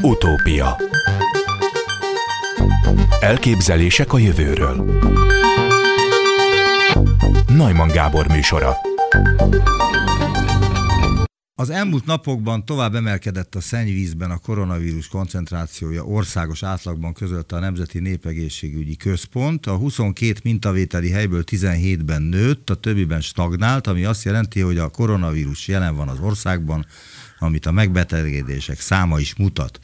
Utópia. Elképzelések a jövőről. Najman Gábor műsora. Az elmúlt napokban tovább emelkedett a szennyvízben a koronavírus koncentrációja. Országos átlagban közölte a Nemzeti Népegészségügyi Központ. A 22 mintavételi helyből 17-ben nőtt, a többiben stagnált, ami azt jelenti, hogy a koronavírus jelen van az országban, amit a megbetegedések száma is mutat.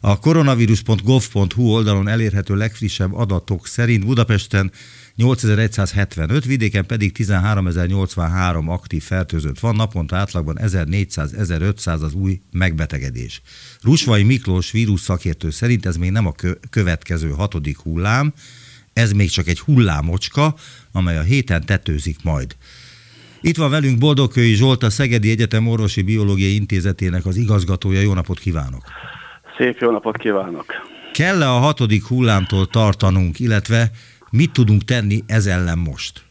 A koronavírus.gov.hu oldalon elérhető legfrissebb adatok szerint Budapesten 8175, vidéken pedig 13083 aktív fertőzött van, naponta átlagban 1400-1500 az új megbetegedés. Rusvai Miklós vírus szakértő szerint ez még nem a következő hatodik hullám, ez még csak egy hullámocska, amely a héten tetőzik majd. Itt van velünk Boldogkői Zsolt, a Szegedi Egyetem Orvosi Biológiai Intézetének az igazgatója. Jó napot kívánok! Szép jó napot kívánok! Kell-e a hatodik hullámtól tartanunk, illetve Mit tudunk tenni ez ellen most?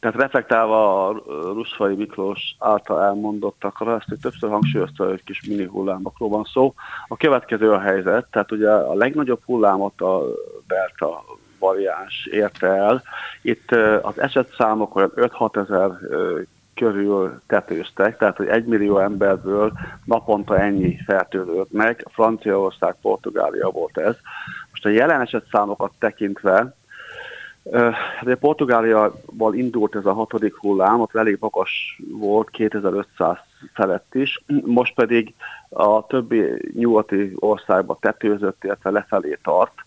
Tehát reflektálva a Ruszfai Miklós által elmondottakra, ezt többször hangsúlyozta, hogy kis mini hullámokról van szó. A következő a helyzet, tehát ugye a legnagyobb hullámot a Delta variáns érte el. Itt az esetszámok olyan 5-6 ezer körül tetőztek, tehát hogy egy millió emberből naponta ennyi fertőzött meg. Franciaország, Portugália volt ez. Most a jelen eset számokat tekintve, de Portugáliával indult ez a hatodik hullám, ott elég magas volt, 2500 felett is, most pedig a többi nyugati országba tetőzött, illetve lefelé tart,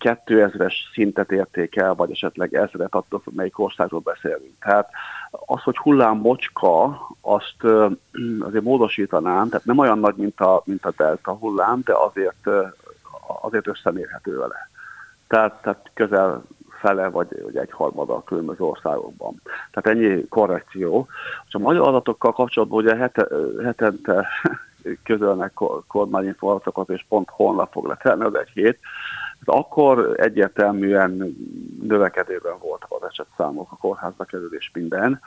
2000-es szintet érték el, vagy esetleg ezret, attól, melyik országról beszélünk. Tehát az, hogy hullám mocska, azt azért módosítanám, tehát nem olyan nagy, mint a, mint a delta hullám, de azért, azért összemérhető vele. Tehát, tehát közel fele vagy, vagy egy harmada a különböző országokban. Tehát ennyi korrekció. És a magyar adatokkal kapcsolatban ugye hete, hetente közölnek kormányinformatokat, és pont holnap fog letelni az egy hét, akkor egyértelműen növekedőben voltak az esetszámok, a kórházba kerülés minden.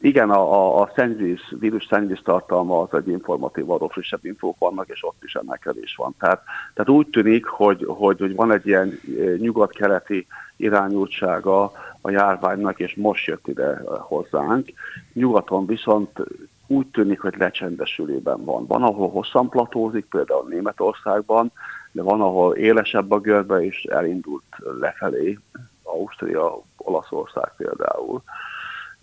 Igen, a, a, a szennyvíz, vírus szennyvíz tartalma az egy informatív, arról frissebb infók vannak, és ott is emelkedés van. Tehát, tehát úgy tűnik, hogy, hogy, hogy van egy ilyen eh, nyugat-keleti irányultsága a járványnak, és most jött ide hozzánk. Nyugaton viszont úgy tűnik, hogy lecsendesülében van. Van, ahol hosszan platózik, például Németországban, de van, ahol élesebb a görbe, és elindult lefelé, Ausztria, Olaszország például.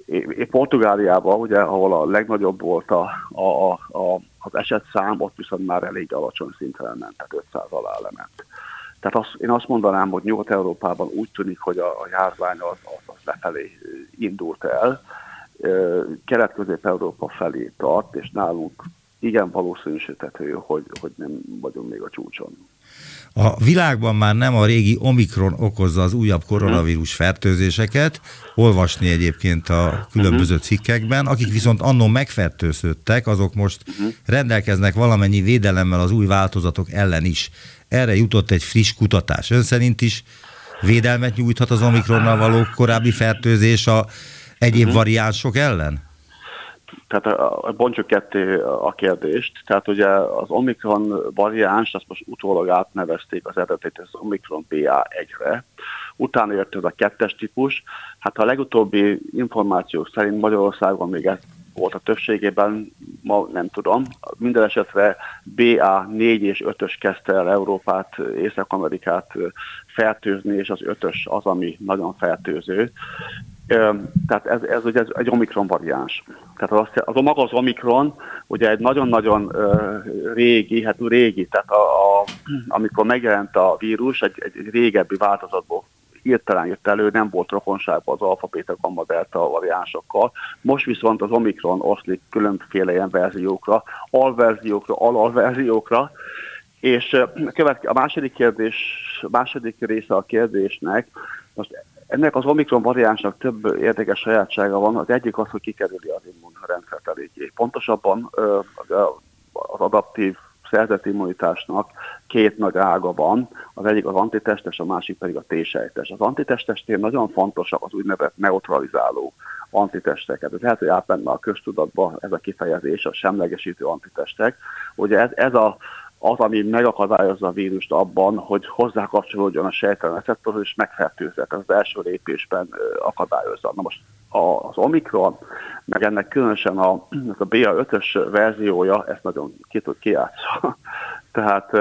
É, Portugáliában, ugye, ahol a legnagyobb volt a, a, a, az esetszám, ott viszont már elég alacsony szintre ment, tehát 500 alá lement. Tehát azt, én azt mondanám, hogy Nyugat-Európában úgy tűnik, hogy a, a járvány az, az, az lefelé indult el, Kelet-Közép-Európa felé tart, és nálunk igen valószínűsíthető, hogy, hogy nem vagyunk még a csúcson. A világban már nem a régi Omikron okozza az újabb koronavírus fertőzéseket, olvasni egyébként a különböző mhm. cikkekben, akik viszont annó megfertőződtek, azok most mhm. rendelkeznek valamennyi védelemmel az új változatok ellen is. Erre jutott egy friss kutatás. Ön szerint is védelmet nyújthat az Omikronnal való korábbi fertőzés a egyéb uh-huh. variánsok ellen? Tehát bontsuk ketté a kérdést. Tehát ugye az Omikron variáns, azt most utólag átnevezték az eredetét az Omikron BA1-re. Utána jött ez a kettes típus. Hát a legutóbbi információk szerint Magyarországon még ez volt a többségében, ma nem tudom. Minden esetre BA4 és 5-ös kezdte el Európát, Észak-Amerikát fertőzni, és az 5-ös az, ami nagyon fertőző. Tehát ez, ez ugye egy omikron variáns. Tehát az, az maga az omikron, ugye egy nagyon-nagyon régi, hát régi, tehát a, a, amikor megjelent a vírus, egy, egy régebbi változatból hirtelen jött elő, nem volt rokonságban az alfa, beta, gamma, delta variánsokkal. Most viszont az omikron oszlik különféle ilyen verziókra, alverziókra, alalverziókra, és a második kérdés, második része a kérdésnek, most ennek az Omikron variánsnak több érdekes sajátsága van. Az egyik az, hogy kikerüli az immunrendszert eléggé. Pontosabban az adaptív szerzett immunitásnak két nagy ága van, az egyik az antitestes, a másik pedig a T-sejtes. Az antitestesnél nagyon fontosak az úgynevezett neutralizáló antitesteket. Ez lehet, hogy átmenne a köztudatba ez a kifejezés, a semlegesítő antitestek. Ugye ez, ez a az, ami megakadályozza a vírust abban, hogy hozzákapcsolódjon a sejtelen receptorhoz, és megfertőzze. Ez az első lépésben akadályozza. Na most az Omikron, meg ennek különösen a, a BA5-ös verziója ezt nagyon ki tud kiátszani. Tehát,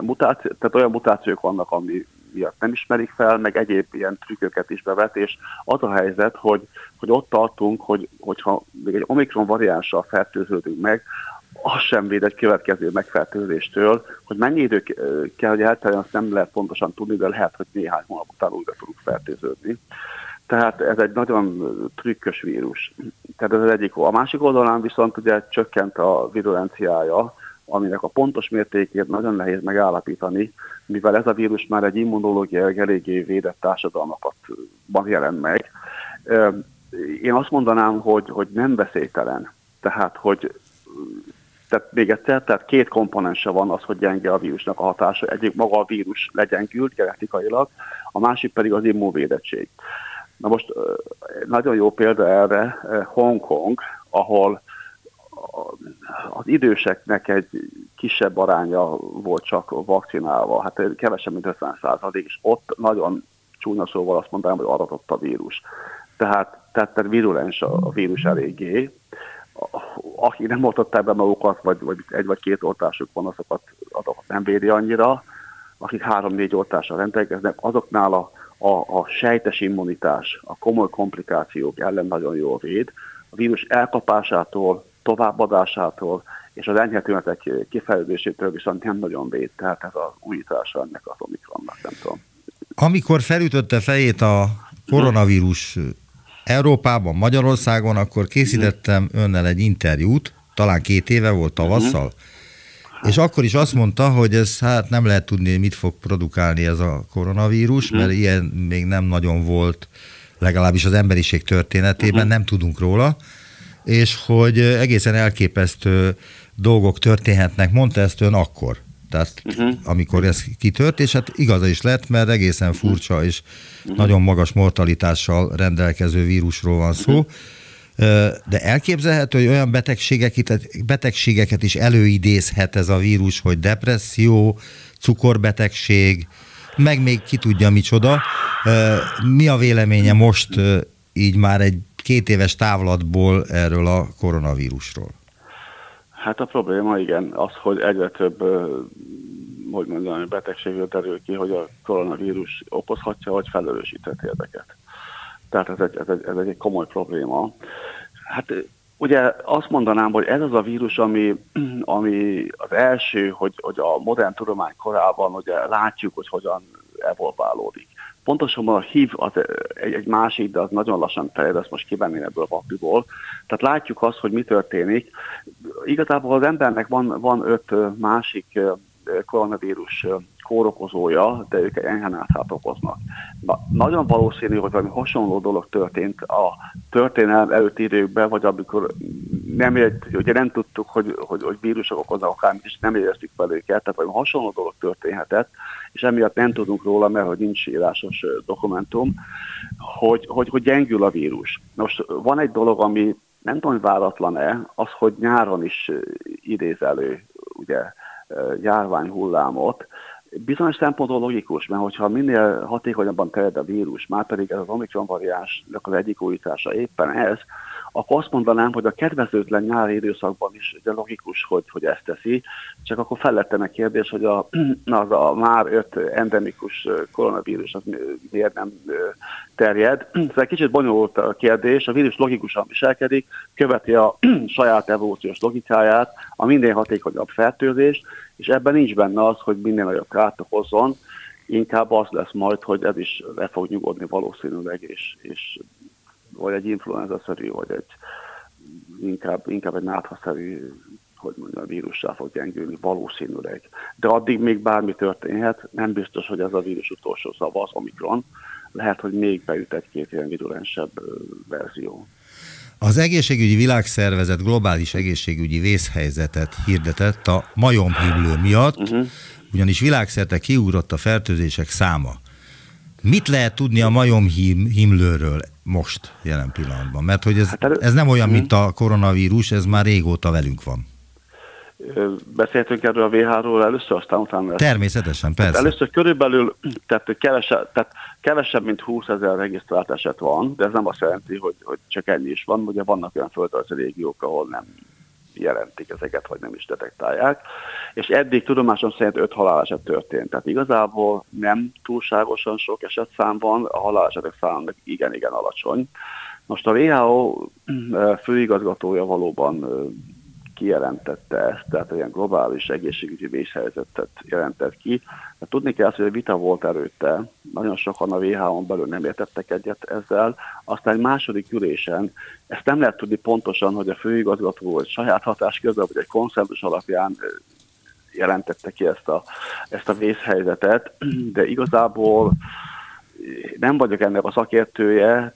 mutáció, tehát olyan mutációk vannak, ami miatt nem ismerik fel, meg egyéb ilyen trükköket is bevet, és az a helyzet, hogy, hogy ott tartunk, hogy, hogyha még egy Omikron variánssal fertőződünk meg, az sem véd egy következő megfertőzéstől, hogy mennyi idő kell, hogy elteljen, azt nem lehet pontosan tudni, de lehet, hogy néhány hónap után újra tudunk fertőződni. Tehát ez egy nagyon trükkös vírus. Tehát ez az egyik. A másik oldalán viszont ugye csökkent a virulenciája, aminek a pontos mértékét nagyon nehéz megállapítani, mivel ez a vírus már egy immunológiai eléggé védett társadalmakat van jelen meg. Én azt mondanám, hogy, hogy nem veszélytelen. Tehát, hogy tehát még egyszer, tehát két komponense van az, hogy gyenge a vírusnak a hatása. Egyik maga a vírus legyengült genetikailag, a másik pedig az immunvédettség. Na most nagyon jó példa erre Hongkong, ahol az időseknek egy kisebb aránya volt csak vakcinálva, hát kevesebb, mint 50 százalék, és ott nagyon csúnya szóval azt mondanám, hogy aratott a vírus. Tehát, tehát, tehát virulens a vírus eléggé. Aki nem oltották be magukat, vagy, vagy egy vagy két oltásuk van, azokat, azokat nem védi annyira. Akik három-négy oltással rendelkeznek, azoknál a a, a sejtes immunitás, a komoly komplikációk ellen nagyon jól véd, a vírus elkapásától, továbbadásától és az enyhe tünetek kifejezésétől viszont nem nagyon véd, tehát ez az újítása ennek az omikronnak, nem tudom. Amikor felütötte fejét a koronavírus Európában, Magyarországon, akkor készítettem önnel egy interjút, talán két éve volt tavasszal, uh-huh és akkor is azt mondta, hogy ez hát nem lehet tudni, mit fog produkálni ez a koronavírus, mert uh-huh. ilyen még nem nagyon volt, legalábbis az emberiség történetében, uh-huh. nem tudunk róla, és hogy egészen elképesztő dolgok történhetnek, mondta ezt ön akkor. Tehát uh-huh. amikor ez kitört, és hát igaza is lett, mert egészen furcsa és uh-huh. nagyon magas mortalitással rendelkező vírusról van szó. Uh-huh de elképzelhető, hogy olyan betegségeket, betegségeket is előidézhet ez a vírus, hogy depresszió, cukorbetegség, meg még ki tudja micsoda. Mi a véleménye most így már egy két éves távlatból erről a koronavírusról? Hát a probléma igen, az, hogy egyre több hogy mondjam, betegségről derül ki, hogy a koronavírus okozhatja, vagy felelősített érdeket. Tehát ez egy, ez egy, ez egy komoly probléma. Hát ugye azt mondanám, hogy ez az a vírus, ami, ami az első, hogy, hogy a modern tudomány korában ugye látjuk, hogy hogyan evolválódik. Pontosan a HIV az egy, egy másik, de az nagyon lassan terjed, ezt most kivenni ebből a pakliból. Tehát látjuk azt, hogy mi történik. Igazából az embernek van, van öt másik koronavírus kórokozója, de ők enyhán áthát okoznak. Na, nagyon valószínű, hogy valami hasonló dolog történt a történelem előtti időkben, vagy amikor nem, ért, ugye nem tudtuk, hogy, hogy, hogy vírusok okoznak akármit, és nem éreztük fel őket, tehát valami hasonló dolog történhetett, és emiatt nem tudunk róla, mert hogy nincs írásos dokumentum, hogy, hogy, hogy gyengül a vírus. Most van egy dolog, ami nem tudom, hogy váratlan-e, az, hogy nyáron is idéz elő ugye, járványhullámot, bizonyos szempontból logikus, mert hogyha minél hatékonyabban terjed a vírus, már pedig ez az Omikron variánsnak az egyik újítása éppen ez, akkor azt mondanám, hogy a kedvezőtlen nyári időszakban is ugye logikus, hogy, hogy ezt teszi, csak akkor fellettem a kérdés, hogy a, az a már öt endemikus koronavírus az miért nem terjed. Szóval egy kicsit bonyolult a kérdés, a vírus logikusan viselkedik, követi a saját evolúciós logikáját, a minden hatékonyabb fertőzést, és ebben nincs benne az, hogy minél nagyobb kárt okozzon, inkább az lesz majd, hogy ez is le fog nyugodni valószínűleg, és, és vagy egy influenza-szerű, vagy egy inkább, inkább egy náthaszerű hogy mondjam, a vírussal fog gyengülni valószínűleg. De addig még bármi történhet, nem biztos, hogy ez a vírus utolsó szava az Omikron. Lehet, hogy még beüt egy-két ilyen virulensebb verzió. Az egészségügyi világszervezet globális egészségügyi vészhelyzetet hirdetett a majomhimlő miatt, uh-huh. ugyanis világszerte kiugrott a fertőzések száma. Mit lehet tudni a majomhimlőről most, jelen pillanatban? Mert hogy ez, hát ez nem olyan, mint a koronavírus, ez már régóta velünk van. Beszéltünk erről a WHO-ról először, aztán utána... Természetesen, persze. Tehát először körülbelül, tehát kevesebb, tehát kevesebb, mint 20 ezer regisztrált eset van, de ez nem azt jelenti, hogy, hogy csak ennyi is van. Ugye vannak olyan földrajzi régiók, ahol nem jelentik ezeket, vagy nem is detektálják. És eddig tudomásom szerint öt haláleset történt. Tehát igazából nem túlságosan sok esetszám van, a halálesetek számának igen-igen alacsony. Most a WHO főigazgatója valóban kijelentette ezt, tehát olyan globális egészségügyi vészhelyzetet jelentett ki. De tudni kell azt, hogy a vita volt előtte, nagyon sokan a WHO-on belül nem értettek egyet ezzel, aztán egy második ülésen, ezt nem lehet tudni pontosan, hogy a főigazgató vagy saját hatáskörben, vagy egy konszenzus alapján jelentette ki ezt a, ezt a vészhelyzetet, de igazából nem vagyok ennek a szakértője,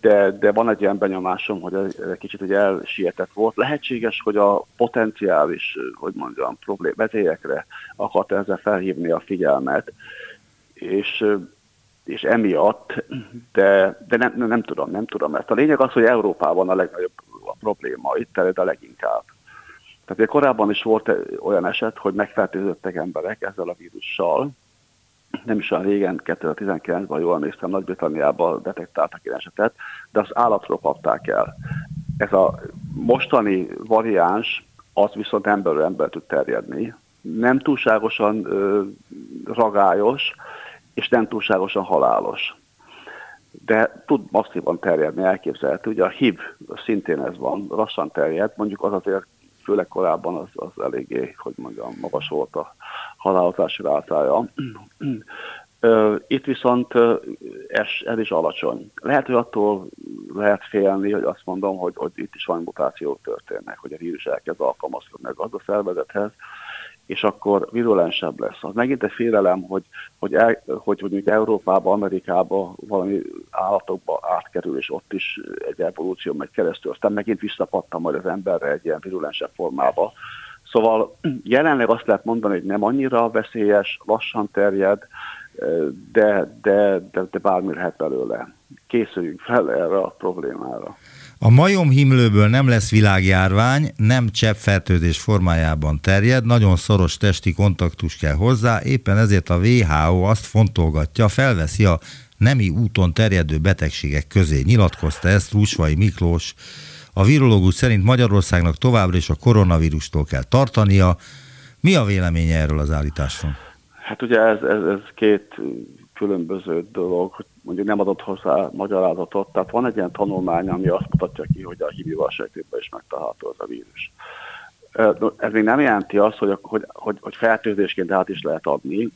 de, de van egy ilyen benyomásom, hogy ez egy kicsit ugye elsietett volt. Lehetséges, hogy a potenciális, hogy mondjam, problém veszélyekre akart ezzel felhívni a figyelmet, és, és emiatt, de, de nem, nem, tudom, nem tudom ezt. A lényeg az, hogy Európában a legnagyobb a probléma, itt terjed a leginkább. Tehát korábban is volt olyan eset, hogy megfertőzöttek emberek ezzel a vírussal, nem is olyan régen, 2019-ben, jól emlékszem, Nagy-Britanniában detektáltak ilyen esetet, de az állatról kapták el. Ez a mostani variáns, az viszont emberről ember tud terjedni. Nem túlságosan ö, ragályos, és nem túlságosan halálos. De tud masszívan terjedni, elképzelhető. Ugye a HIV szintén ez van, lassan terjed, mondjuk az azért főleg korábban az, az eléggé, hogy mondjam, magas volt a halálozási rátája. Itt viszont ez, ez is alacsony. Lehet, hogy attól lehet félni, hogy azt mondom, hogy, hogy itt is van mutációk történnek, hogy a vírus elkezd alkalmazkodni a gazdaszervezethez, és akkor virulensebb lesz. Az megint egy félelem, hogy, hogy, el, hogy mondjuk Európába, Amerikába valami állatokba átkerül, és ott is egy evolúció megy keresztül, aztán megint visszapattam majd az emberre egy ilyen virulensebb formába. Szóval jelenleg azt lehet mondani, hogy nem annyira veszélyes, lassan terjed, de, de, de, de bármi lehet belőle. Készüljünk fel erre a problémára. A majomhimlőből nem lesz világjárvány, nem cseppfertőzés formájában terjed, nagyon szoros testi kontaktus kell hozzá, éppen ezért a WHO azt fontolgatja, felveszi a nemi úton terjedő betegségek közé. Nyilatkozta ezt Rúsvai Miklós. A virológus szerint Magyarországnak továbbra is a koronavírustól kell tartania. Mi a véleménye erről az állításról? Hát ugye ez, ez, ez két különböző dolog, mondjuk nem adott hozzá magyarázatot. Tehát van egy ilyen tanulmány, ami azt mutatja ki, hogy a hívőval sejtőben is megtalálható az a vírus. Ez még nem jelenti azt, hogy, hogy, hogy, hogy fertőzésként át is lehet adni.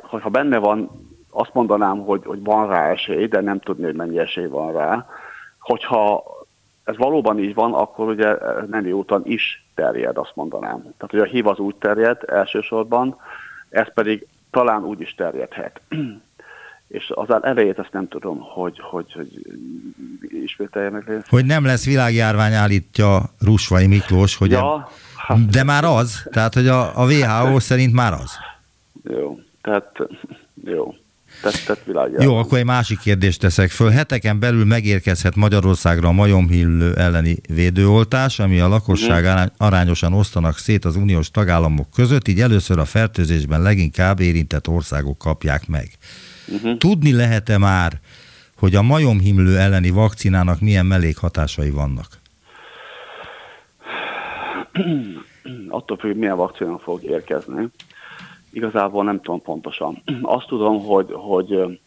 Ha benne van, azt mondanám, hogy, hogy van rá esély, de nem tudni, hogy mennyi esély van rá. Hogyha ez valóban így van, akkor ugye nemi úton is terjed, azt mondanám. Tehát, hogy a hív az úgy terjed elsősorban, ez pedig talán úgy is terjedhet és az elejét azt nem tudom, hogy, hogy, hogy ismételje meg. Hogy nem lesz világjárvány, állítja Rusvai Miklós, hogy ja, a, hát, de már az, tehát hogy a, a WHO szerint már az. Jó, tehát jó. Tehát, tehát Jó, akkor egy másik kérdést teszek föl. Heteken belül megérkezhet Magyarországra a majomhill elleni védőoltás, ami a lakosság uh-huh. arányosan osztanak szét az uniós tagállamok között, így először a fertőzésben leginkább érintett országok kapják meg. Uh-huh. Tudni lehet-e már, hogy a majomhimlő elleni vakcinának milyen mellékhatásai vannak? Attól függ, milyen vakcina fog érkezni. Igazából nem tudom pontosan. Azt tudom, hogy, hogy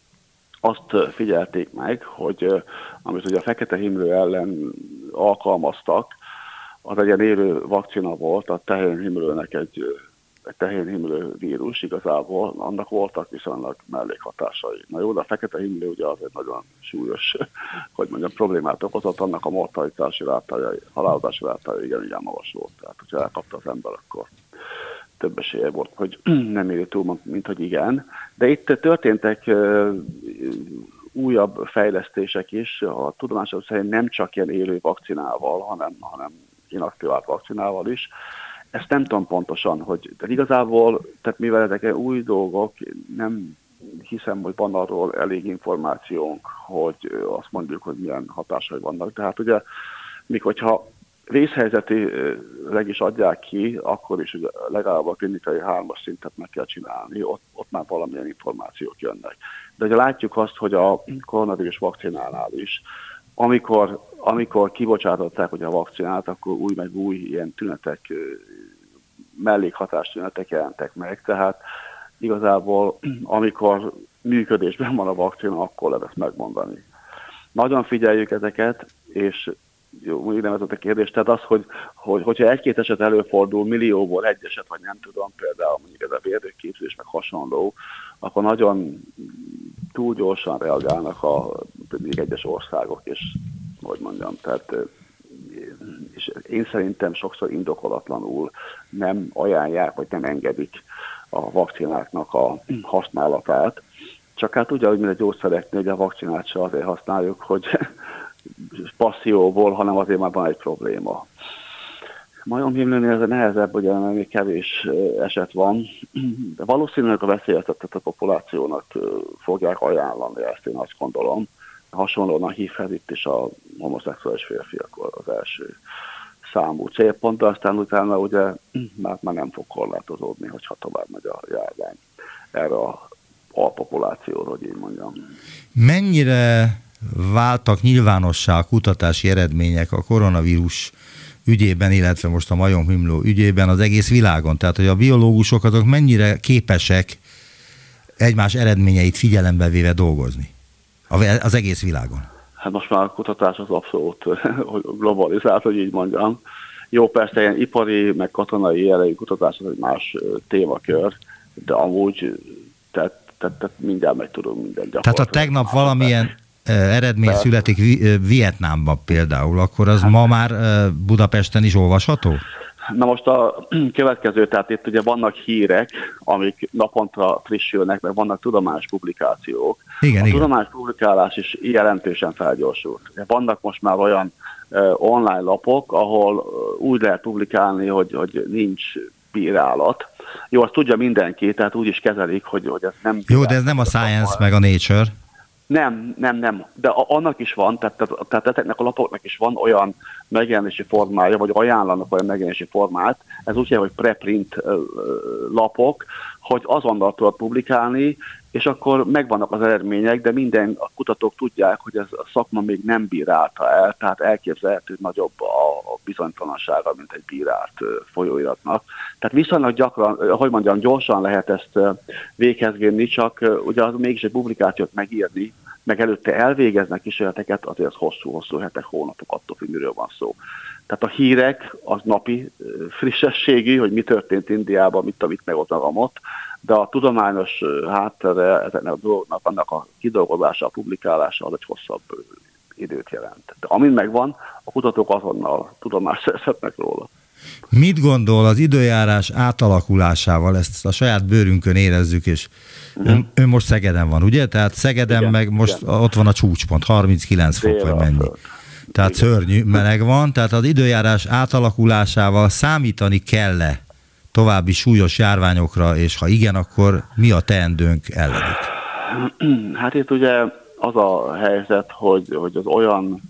azt figyelték meg, hogy amit ugye a fekete himlő ellen alkalmaztak, az egy ilyen élő vakcina volt, a tehén himlőnek egy egy tehén himlő vírus igazából, annak voltak viszonylag mellékhatásai. Na jó, de a fekete himlő ugye az nagyon súlyos, hogy mondjam, problémát okozott, annak a mortalitási rátája, halálozási rátája igen, igen magas volt. Tehát, hogyha elkapta az ember, akkor több esélye volt, hogy nem éri túl, mint hogy igen. De itt történtek újabb fejlesztések is, a tudomásom szerint nem csak ilyen élő vakcinával, hanem, hanem inaktivált vakcinával is. Ezt nem tudom pontosan, hogy de igazából, tehát mivel ezek új dolgok, nem hiszem, hogy van arról elég információnk, hogy azt mondjuk, hogy milyen hatásai vannak. Tehát ugye, míg hogyha vészhelyzetileg is adják ki, akkor is ugye legalább a klinikai hármas szintet meg kell csinálni, ott, ott már valamilyen információk jönnek. De ugye látjuk azt, hogy a koronavírus vakcinálnál is, amikor, amikor kibocsátották ugye a vakcinát, akkor új meg új ilyen tünetek, mellékhatás tünetek jelentek meg, tehát igazából amikor működésben van a vakcina, akkor lehet ezt megmondani. Nagyon figyeljük ezeket, és jó, ez a kérdés, tehát az, hogy, hogy hogyha egy-két eset előfordul, millióból egy eset, vagy nem tudom, például mondjuk ez a védőképzés, meg hasonló, akkor nagyon túl gyorsan reagálnak a még egyes országok, és hogy mondjam, tehát és én szerintem sokszor indokolatlanul nem ajánlják, vagy nem engedik a vakcináknak a használatát. Csak hát ugye, hogy mint a gyógyszereknél, hogy a vakcinát se azért használjuk, hogy passzióból, hanem azért már van egy probléma. Majomhimlőnél ez nehezebb, ugye, mert még kevés eset van, de valószínűleg a veszélyeztetett a populációnak fogják ajánlani, ezt én azt gondolom. Hasonlóan a hívhez itt is a homoszexuális férfiak az első számú célpont, de aztán utána ugye már, már nem fog korlátozódni, hogyha tovább megy a járvány erre a alpopulációra, hogy így mondjam. Mennyire váltak nyilvánossá a kutatási eredmények a koronavírus ügyében, illetve most a majomhimló ügyében az egész világon. Tehát, hogy a biológusok azok mennyire képesek egymás eredményeit figyelembe véve dolgozni az egész világon. Hát most már a kutatás az abszolút globalizált, hogy így mondjam. Jó, persze ilyen ipari, meg katonai jellegű kutatás az egy más témakör, de amúgy tehát, tehát, tehát mindjárt meg tudunk minden Tehát ha tegnap valamilyen eredmény De... születik Vietnámban például, akkor az ma már Budapesten is olvasható? Na most a következő, tehát itt ugye vannak hírek, amik naponta frissülnek, meg vannak tudományos publikációk. Igen, a igen. tudományos publikálás is jelentősen felgyorsult. Vannak most már olyan uh, online lapok, ahol uh, úgy lehet publikálni, hogy, hogy nincs bírálat. Jó, azt tudja mindenki, tehát úgy is kezelik, hogy, hogy ez nem... Jó, de ez nem a Science meg a Nature. Nem, nem, nem. De annak is van, tehát, tehát, tehát ezeknek a lapoknak is van olyan megjelenési formája, vagy ajánlanak olyan megjelenési formát, ez úgy hogy preprint lapok, hogy azonnal tudod publikálni, és akkor megvannak az eredmények, de minden a kutatók tudják, hogy ez a szakma még nem bírálta el, tehát elképzelhető, nagyobb a bizonytalansága, mint egy bírált folyóiratnak. Tehát viszonylag gyakran, hogy mondjam, gyorsan lehet ezt véghez vinni, csak ugye az mégis egy publikációt megírni, meg előtte elvégeznek kísérleteket, azért az hosszú-hosszú hetek, hónapok, attól függ, miről van szó. Tehát a hírek az napi frissességi, hogy mi történt Indiában, mit mit meg ott a de a tudományos háttere ezeknek a dolgoknak, annak a kidolgozása, a publikálása az egy hosszabb időt jelent. De amint megvan, a kutatók azonnal tudomást szerezhetnek róla. Mit gondol az időjárás átalakulásával? Ezt a saját bőrünkön érezzük, és uh-huh. ön, ön most Szegeden van, ugye? Tehát Szegeden igen, meg most igen. ott van a csúcspont, 39 fok, vagy mennyi. Tehát szörnyű meleg van, tehát az időjárás átalakulásával számítani kell-e további súlyos járványokra, és ha igen, akkor mi a teendőnk ellenük? Hát itt ugye az a helyzet, hogy, hogy az olyan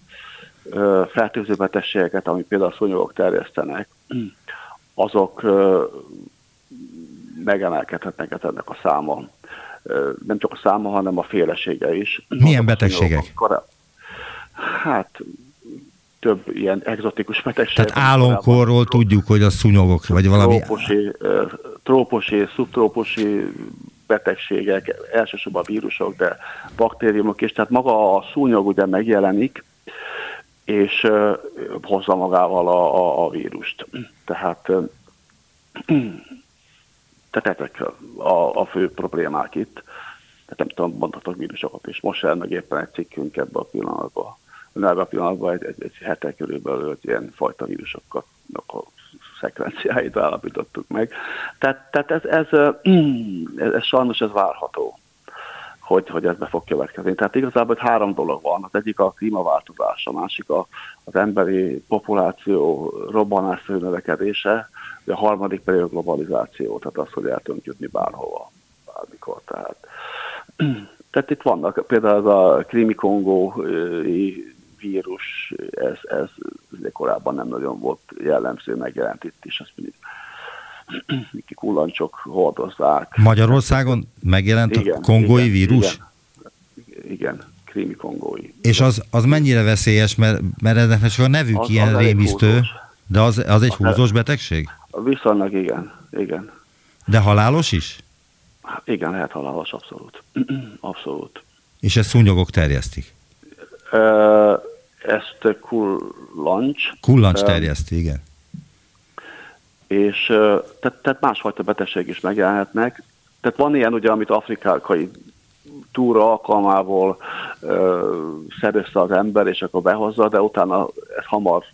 fertőző betegségeket, amit például a szúnyogok terjesztenek, azok megemelkedhetnek ennek a száma. Nem csak a száma, hanem a félesége is. Milyen betegségek? Hát több ilyen egzotikus betegség. Tehát álomkorról tudjuk, hogy a szúnyogok, vagy valami... Trópusi, trópusi szubtrópusi betegségek, elsősorban vírusok, de baktériumok is. Tehát maga a szúnyog ugye megjelenik, és hozza magával a, a, a vírust. Tehát, tehát ezek a, a fő problémák itt. Tehát nem tudom, mondhatok vírusokat is. Most jel meg éppen egy cikkünk ebbe a pillanatban. Ebben a pillanatban egy, egy, egy hete körülbelül egy ilyen fajta vírusokat a szekvenciáit állapítottuk meg. Tehát, tehát ez, ez, ez, ez sajnos ez várható. hogy, hogy ez be fog következni. Tehát igazából három dolog van. Az egyik a klímaváltozás, a másik a, az emberi populáció robbanásszerű növekedése, a harmadik pedig a globalizáció, tehát az, hogy el tudunk jutni bárhova, bármikor. Tehát, tehát itt vannak, például az a krími-kongói vírus, ez, ez korábban nem nagyon volt jellemző, megjelent itt is, azt mindig kullancsok hordozzák. Magyarországon megjelent igen, a kongói igen, vírus? Igen, igen krími kongói. És az, az mennyire veszélyes, mert, mert ennek csak a nevük az, ilyen az rémisztő, de az, az egy húzós betegség? Viszonylag igen, igen. De halálos is? Igen, lehet halálos, abszolút. abszolút. És ezt szúnyogok terjesztik? ezt kullancs. Kullancs terjeszti, igen és tehát, tehát másfajta betegség is megjelenhetnek. Tehát van ilyen, ugye, amit afrikai túra alkalmából szerezte az ember, és akkor behozza, de utána ez hamar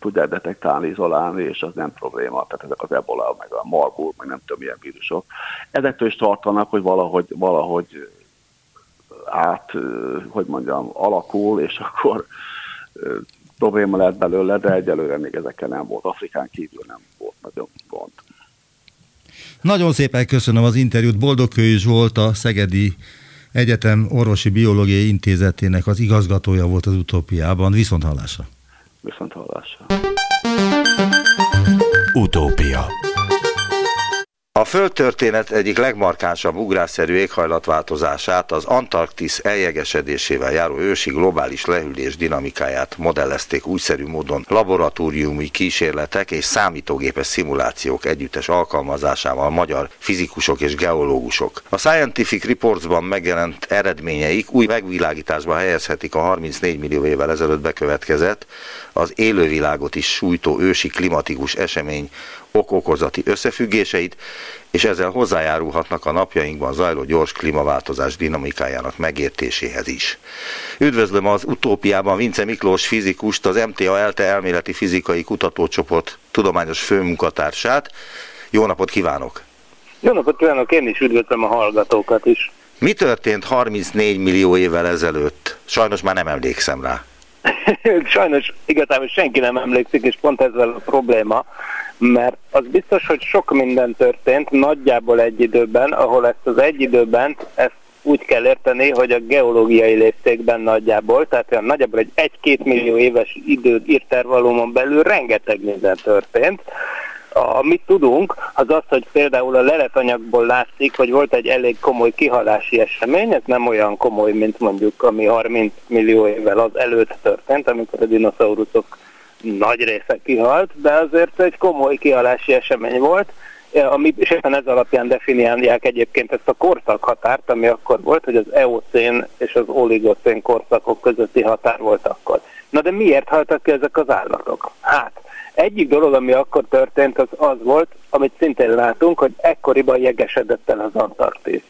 tudják detektálni, izolálni, és az nem probléma. Tehát ezek az ebola, meg a marburg, meg nem tudom milyen vírusok. Ezektől is tartanak, hogy valahogy, valahogy át, hogy mondjam, alakul, és akkor probléma lehet belőle, de egyelőre még ezekkel nem volt. Afrikán kívül nem volt nagyon gond. Nagyon szépen köszönöm az interjút. Boldogkői volt a Szegedi Egyetem Orvosi Biológiai Intézetének az igazgatója volt az utópiában. Viszont hallásra. Viszont hallásra. Utópia a földtörténet egyik legmarkánsabb ugrásszerű éghajlatváltozását, az Antarktisz eljegesedésével járó ősi globális lehűlés dinamikáját modellezték újszerű módon laboratóriumi kísérletek és számítógépes szimulációk együttes alkalmazásával magyar fizikusok és geológusok. A Scientific Reportsban megjelent eredményeik új megvilágításba helyezhetik a 34 millió évvel ezelőtt bekövetkezett, az élővilágot is sújtó ősi klimatikus esemény okokozati összefüggéseit, és ezzel hozzájárulhatnak a napjainkban zajló gyors klímaváltozás dinamikájának megértéséhez is. Üdvözlöm az utópiában Vince Miklós fizikust, az MTA ELTE elméleti fizikai kutatócsoport tudományos főmunkatársát. Jó napot kívánok! Jó napot kívánok, én is üdvözlöm a hallgatókat is. Mi történt 34 millió évvel ezelőtt? Sajnos már nem emlékszem rá. Sajnos igazából senki nem emlékszik, és pont ezzel a probléma, mert az biztos, hogy sok minden történt nagyjából egy időben, ahol ezt az egy időben, ezt úgy kell érteni, hogy a geológiai léptékben nagyjából, tehát olyan nagyjából egy 1-2 millió éves idő írtervalumon belül rengeteg minden történt. Amit tudunk, az az, hogy például a leletanyagból látszik, hogy volt egy elég komoly kihalási esemény, ez nem olyan komoly, mint mondjuk ami 30 millió évvel az előtt történt, amikor a dinoszauruszok nagy része kihalt, de azért egy komoly kihalási esemény volt, ami, és éppen ez alapján definiálják egyébként ezt a korszakhatárt, ami akkor volt, hogy az eocén és az oligocén korszakok közötti határ volt akkor. Na de miért haltak ki ezek az állatok? Hát, egyik dolog, ami akkor történt, az az volt, amit szintén látunk, hogy ekkoriban jegesedett el az Antarktisz.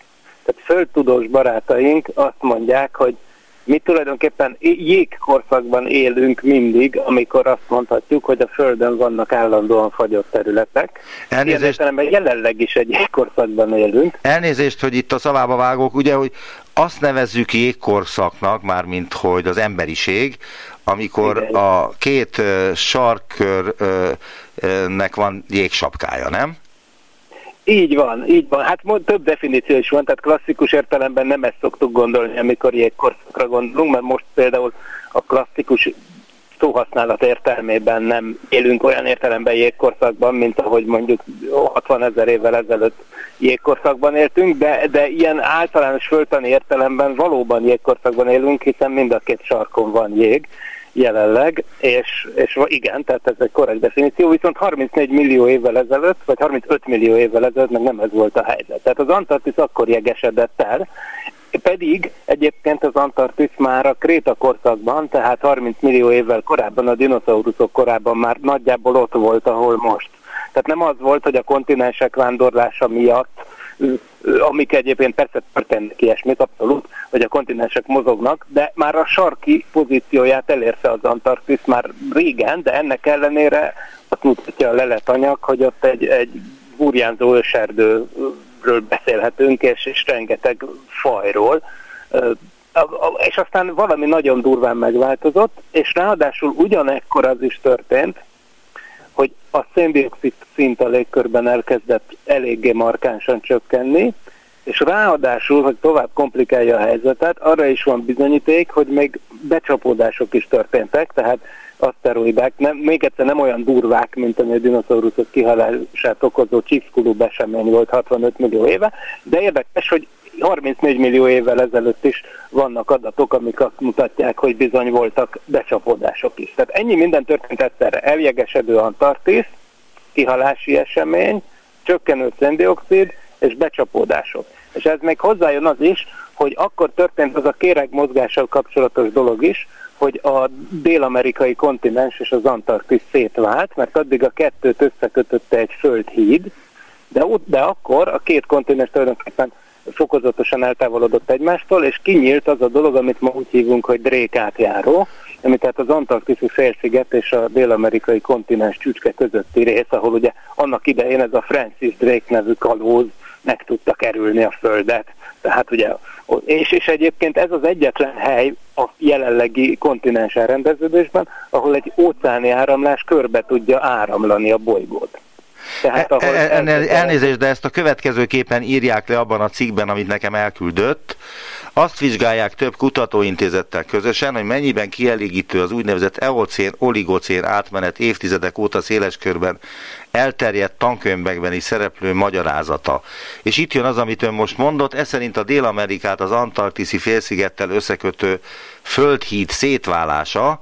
Tehát földtudós barátaink azt mondják, hogy mi tulajdonképpen jégkorszakban élünk mindig, amikor azt mondhatjuk, hogy a Földön vannak állandóan fagyott területek. Elnézést, Ilyen jelenleg is egy jégkorszakban élünk. Elnézést, hogy itt a szavába vágok, ugye, hogy azt nevezzük jégkorszaknak, mármint hogy az emberiség, amikor Igen. a két sarkkörnek van jégsapkája, nem? Így van, így van. Hát több definíció is van, tehát klasszikus értelemben nem ezt szoktuk gondolni, amikor jégkorszakra gondolunk, mert most például a klasszikus szóhasználat értelmében nem élünk olyan értelemben jégkorszakban, mint ahogy mondjuk 60 ezer évvel ezelőtt jégkorszakban éltünk, de, de ilyen általános föltani értelemben valóban jégkorszakban élünk, hiszen mind a két sarkon van jég, jelenleg, és, és igen, tehát ez egy korrekt definíció, viszont 34 millió évvel ezelőtt, vagy 35 millió évvel ezelőtt meg nem ez volt a helyzet. Tehát az Antarktisz akkor jegesedett el, pedig egyébként az Antarktisz már a Kréta korszakban, tehát 30 millió évvel korábban, a dinoszauruszok korában már nagyjából ott volt, ahol most. Tehát nem az volt, hogy a kontinensek vándorlása miatt amik egyébként persze történnek ilyesmit, abszolút, hogy a kontinensek mozognak, de már a sarki pozícióját elérte az Antarktisz már régen, de ennek ellenére azt mutatja a leletanyag, hogy ott egy, egy burjánzó őserdő beszélhetünk, és, és rengeteg fajról, és aztán valami nagyon durván megváltozott, és ráadásul ugyanekkor az is történt, hogy a széndiokszid szint a légkörben elkezdett eléggé markánsan csökkenni, és ráadásul, hogy tovább komplikálja a helyzetet, arra is van bizonyíték, hogy még becsapódások is történtek, tehát aszteroidák, nem, még egyszer nem olyan durvák, mint ami a dinoszauruszok kihalását okozó Chicxulub esemény volt 65 millió éve, de érdekes, hogy 34 millió évvel ezelőtt is vannak adatok, amik azt mutatják, hogy bizony voltak becsapódások is. Tehát ennyi minden történt egyszerre. Eljegesedő Antarktisz, kihalási esemény, csökkenő széndiokszid és becsapódások. És ez még hozzájön az is, hogy akkor történt az a kéreg mozgással kapcsolatos dolog is, hogy a dél-amerikai kontinens és az Antarktisz szétvált, mert addig a kettőt összekötötte egy földhíd, de, de akkor a két kontinens tulajdonképpen fokozatosan eltávolodott egymástól, és kinyílt az a dolog, amit ma úgy hívunk, hogy Drake átjáró, ami tehát az Antarktiszi félsziget és a dél-amerikai kontinens csücske közötti rész, ahol ugye annak idején ez a Francis Drake nevű kalóz meg tudta kerülni a Földet. Tehát ugye, és, és egyébként ez az egyetlen hely a jelenlegi kontinens elrendeződésben, ahol egy óceáni áramlás körbe tudja áramlani a bolygót. Tehát, e, ahol e, e, elnézést, de ezt a következőképpen írják le abban a cikkben, amit nekem elküldött. Azt vizsgálják több kutatóintézettel közösen, hogy mennyiben kielégítő az úgynevezett eocén, oligocén átmenet évtizedek óta széles körben elterjedt tankönyvekben is szereplő magyarázata. És itt jön az, amit ön most mondott, ez szerint a Dél-Amerikát az Antarktiszi félszigettel összekötő földhíd szétválása,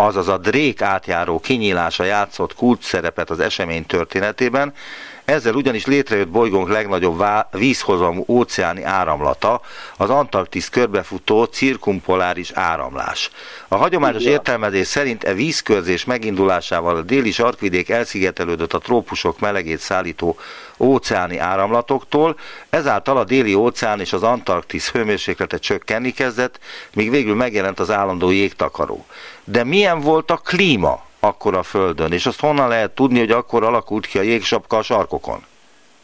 azaz a Drake átjáró kinyílása játszott kulcs szerepet az esemény történetében, ezzel ugyanis létrejött bolygónk legnagyobb vízhozamú óceáni áramlata, az Antarktisz körbefutó cirkumpoláris áramlás. A hagyományos értelmezés szerint e vízkörzés megindulásával a déli sarkvidék elszigetelődött a trópusok melegét szállító óceáni áramlatoktól, ezáltal a déli óceán és az Antarktisz hőmérséklete csökkenni kezdett, míg végül megjelent az állandó jégtakaró. De milyen volt a klíma akkor a Földön, és azt honnan lehet tudni, hogy akkor alakult ki a jégsapka a sarkokon?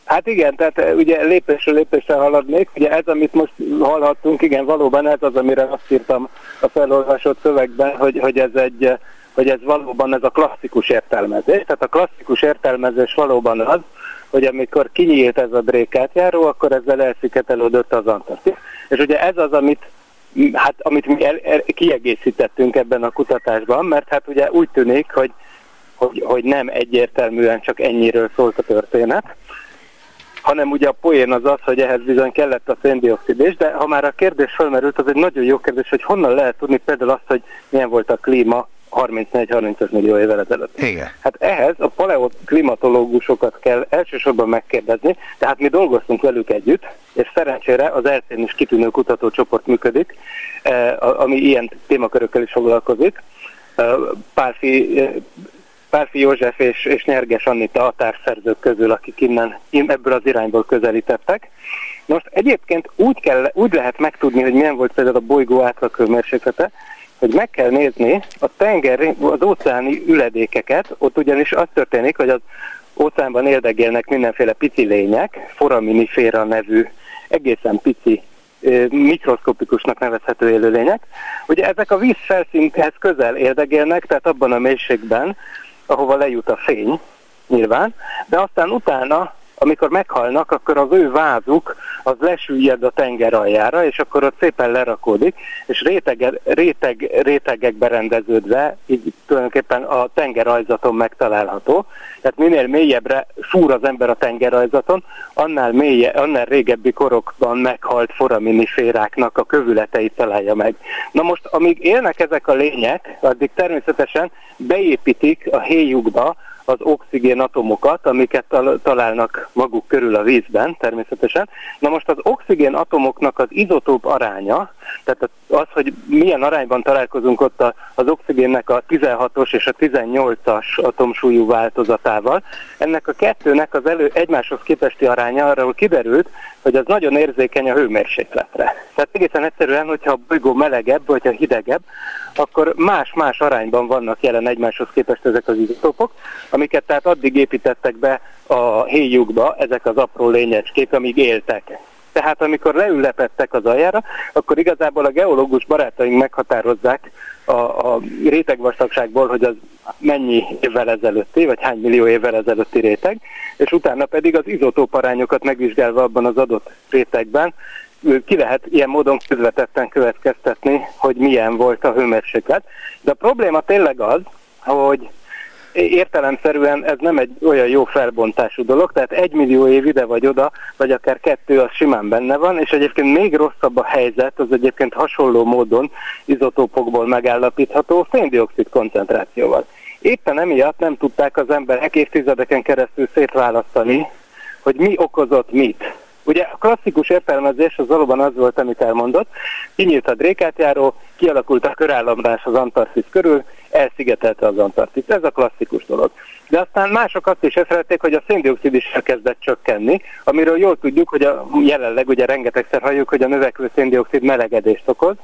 Hát igen, tehát eh, ugye lépésről lépésre haladnék, ugye ez, amit most hallhattunk, igen, valóban ez az, amire azt írtam a felolvasott szövegben, hogy, hogy ez egy eh, hogy ez valóban ez a klasszikus értelmezés. Tehát a klasszikus értelmezés valóban az, hogy amikor kinyílt ez a drékátjáró, akkor ezzel elszigetelődött az Antarktisz. És ugye ez az, amit hát amit mi el, el, kiegészítettünk ebben a kutatásban, mert hát ugye úgy tűnik, hogy, hogy, hogy nem egyértelműen csak ennyiről szólt a történet, hanem ugye a poén az az, hogy ehhez bizony kellett a széndiokszid is, de ha már a kérdés felmerült, az egy nagyon jó kérdés, hogy honnan lehet tudni például azt, hogy milyen volt a klíma 34-35 millió évvel ezelőtt. Igen. Hát ehhez a paleoklimatológusokat kell elsősorban megkérdezni, tehát mi dolgoztunk velük együtt, és szerencsére az eltén is kitűnő kutatócsoport működik, eh, ami ilyen témakörökkel is foglalkozik. Eh, Pálfi, eh, Pálfi József és, és Nyerges Annita a társszerzők közül, akik innen ebből az irányból közelítettek. Most egyébként úgy, kell, úgy lehet megtudni, hogy milyen volt például a bolygó átlaghőmérséklete, hogy meg kell nézni a tenger, az óceáni üledékeket, ott ugyanis az történik, hogy az óceánban éldegélnek mindenféle pici lények, foraminiféra nevű egészen pici mikroszkopikusnak nevezhető élőlények. Ugye ezek a víz felszínthez közel éldegélnek, tehát abban a mélységben, ahova lejut a fény, nyilván, de aztán utána amikor meghalnak, akkor az ő vázuk az lesüllyed a tenger aljára, és akkor ott szépen lerakódik, és réteg, réteg, rétegekbe rendeződve, így tulajdonképpen a tengerajzaton megtalálható. Tehát minél mélyebbre fúr az ember a tengerajzaton, annál, mélye, annál régebbi korokban meghalt foraminiféráknak a kövületeit találja meg. Na most, amíg élnek ezek a lények, addig természetesen beépítik a héjukba az oxigén atomokat, amiket találnak maguk körül a vízben természetesen. Na most az oxigén atomoknak az izotóp aránya, tehát az, hogy milyen arányban találkozunk ott az oxigénnek a 16-os és a 18-as atomsúlyú változatával, ennek a kettőnek az elő egymáshoz képesti aránya arról kiderült, hogy az nagyon érzékeny a hőmérsékletre. Tehát egészen egyszerűen, hogyha a bolygó melegebb, vagy ha hidegebb, akkor más-más arányban vannak jelen egymáshoz képest ezek az izotópok. Amiket tehát addig építettek be a héjukba, ezek az apró lényecskék, amíg éltek. Tehát amikor leülepettek az aljára, akkor igazából a geológus barátaink meghatározzák a, a rétegvastagságból, hogy az mennyi évvel ezelőtti, vagy hány millió évvel ezelőtti réteg, és utána pedig az izotóparányokat megvizsgálva abban az adott rétegben ki lehet ilyen módon közvetetten következtetni, hogy milyen volt a hőmérséklet. De a probléma tényleg az, hogy értelemszerűen ez nem egy olyan jó felbontású dolog, tehát egy millió év ide vagy oda, vagy akár kettő, az simán benne van, és egyébként még rosszabb a helyzet, az egyébként hasonló módon izotópokból megállapítható széndiokszid koncentrációval. Éppen emiatt nem tudták az emberek évtizedeken keresztül szétválasztani, hogy mi okozott mit. Ugye a klasszikus értelmezés az valóban az volt, amit elmondott, kinyílt a drékátjáró, kialakult a körállamlás az Antarktisz körül, elszigetelte az Antarktisz. Ez a klasszikus dolog. De aztán mások azt is észrevették, hogy a széndiokszid is elkezdett csökkenni, amiről jól tudjuk, hogy a, jelenleg ugye rengetegszer halljuk, hogy a növekvő széndiokszid melegedést okoz.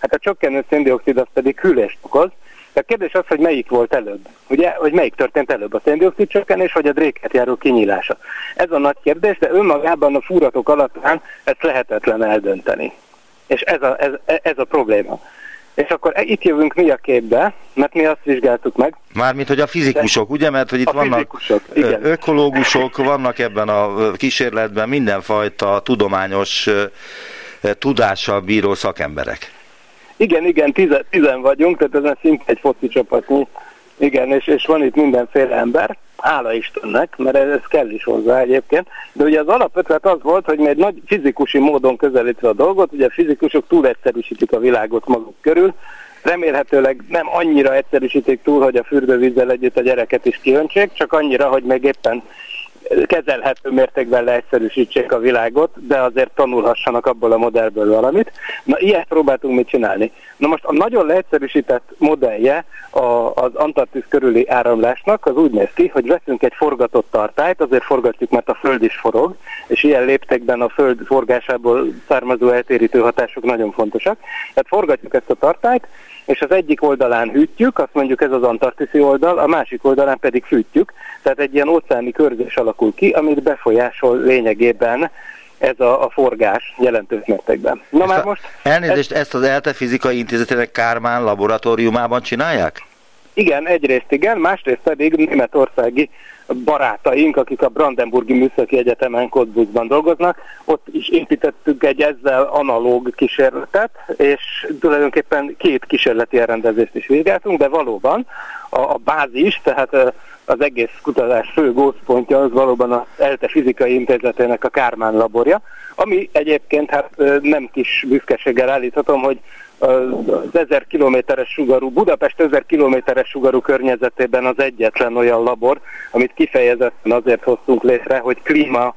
Hát a csökkenő széndiokszid az pedig hűlést okoz, a kérdés az, hogy melyik volt előbb. Ugye, hogy melyik történt előbb, a széndiokszid csökkenés, vagy a dréket járó kinyílása. Ez a nagy kérdés, de önmagában a fúratok alapján ezt lehetetlen eldönteni. És ez a, ez, ez a probléma. És akkor e, itt jövünk mi a képbe, mert mi azt vizsgáltuk meg. Mármint, hogy a fizikusok, ugye? Mert hogy itt vannak igen. ökológusok, vannak ebben a kísérletben mindenfajta tudományos tudással bíró szakemberek. Igen, igen, tizen, tizen vagyunk, tehát ez szinte egy foci csapatnyi. Igen, és, és van itt mindenféle ember, hála Istennek, mert ez, ez kell is hozzá egyébként. De ugye az alapötlet az volt, hogy mi egy nagy fizikusi módon közelítve a dolgot, ugye a fizikusok túl egyszerűsítik a világot maguk körül, remélhetőleg nem annyira egyszerűsítik túl, hogy a fürdővízzel együtt a gyereket is kiöntsék, csak annyira, hogy meg éppen kezelhető mértékben leegyszerűsítsék a világot, de azért tanulhassanak abból a modellből valamit. Na, ilyet próbáltunk mit csinálni. Na most a nagyon leegyszerűsített modellje az Antarktisz körüli áramlásnak az úgy néz ki, hogy veszünk egy forgatott tartályt, azért forgatjuk, mert a Föld is forog, és ilyen léptekben a Föld forgásából származó eltérítő hatások nagyon fontosak. Tehát forgatjuk ezt a tartályt, és az egyik oldalán hűtjük, azt mondjuk ez az antarktiszi oldal, a másik oldalán pedig fűtjük, tehát egy ilyen óceáni körzés alakul ki, amit befolyásol lényegében ez a, a forgás jelentős mértékben. Na ezt már most... Elnézést, ez... ezt az ELTE fizikai intézetének Kármán laboratóriumában csinálják? Igen, egyrészt igen, másrészt pedig németországi barátaink, akik a Brandenburgi Műszaki Egyetemen Cottbusban dolgoznak, ott is építettük egy ezzel analóg kísérletet, és tulajdonképpen két kísérleti elrendezést is vizsgáltunk, de valóban a, a bázis, tehát az egész kutatás fő gózpontja az valóban az ELTE Fizikai Intézetének a Kármán laborja, ami egyébként hát nem kis büszkeséggel állíthatom, hogy az ezer kilométeres sugarú, Budapest ezer kilométeres sugarú környezetében az egyetlen olyan labor, amit kifejezetten azért hoztunk létre, hogy klíma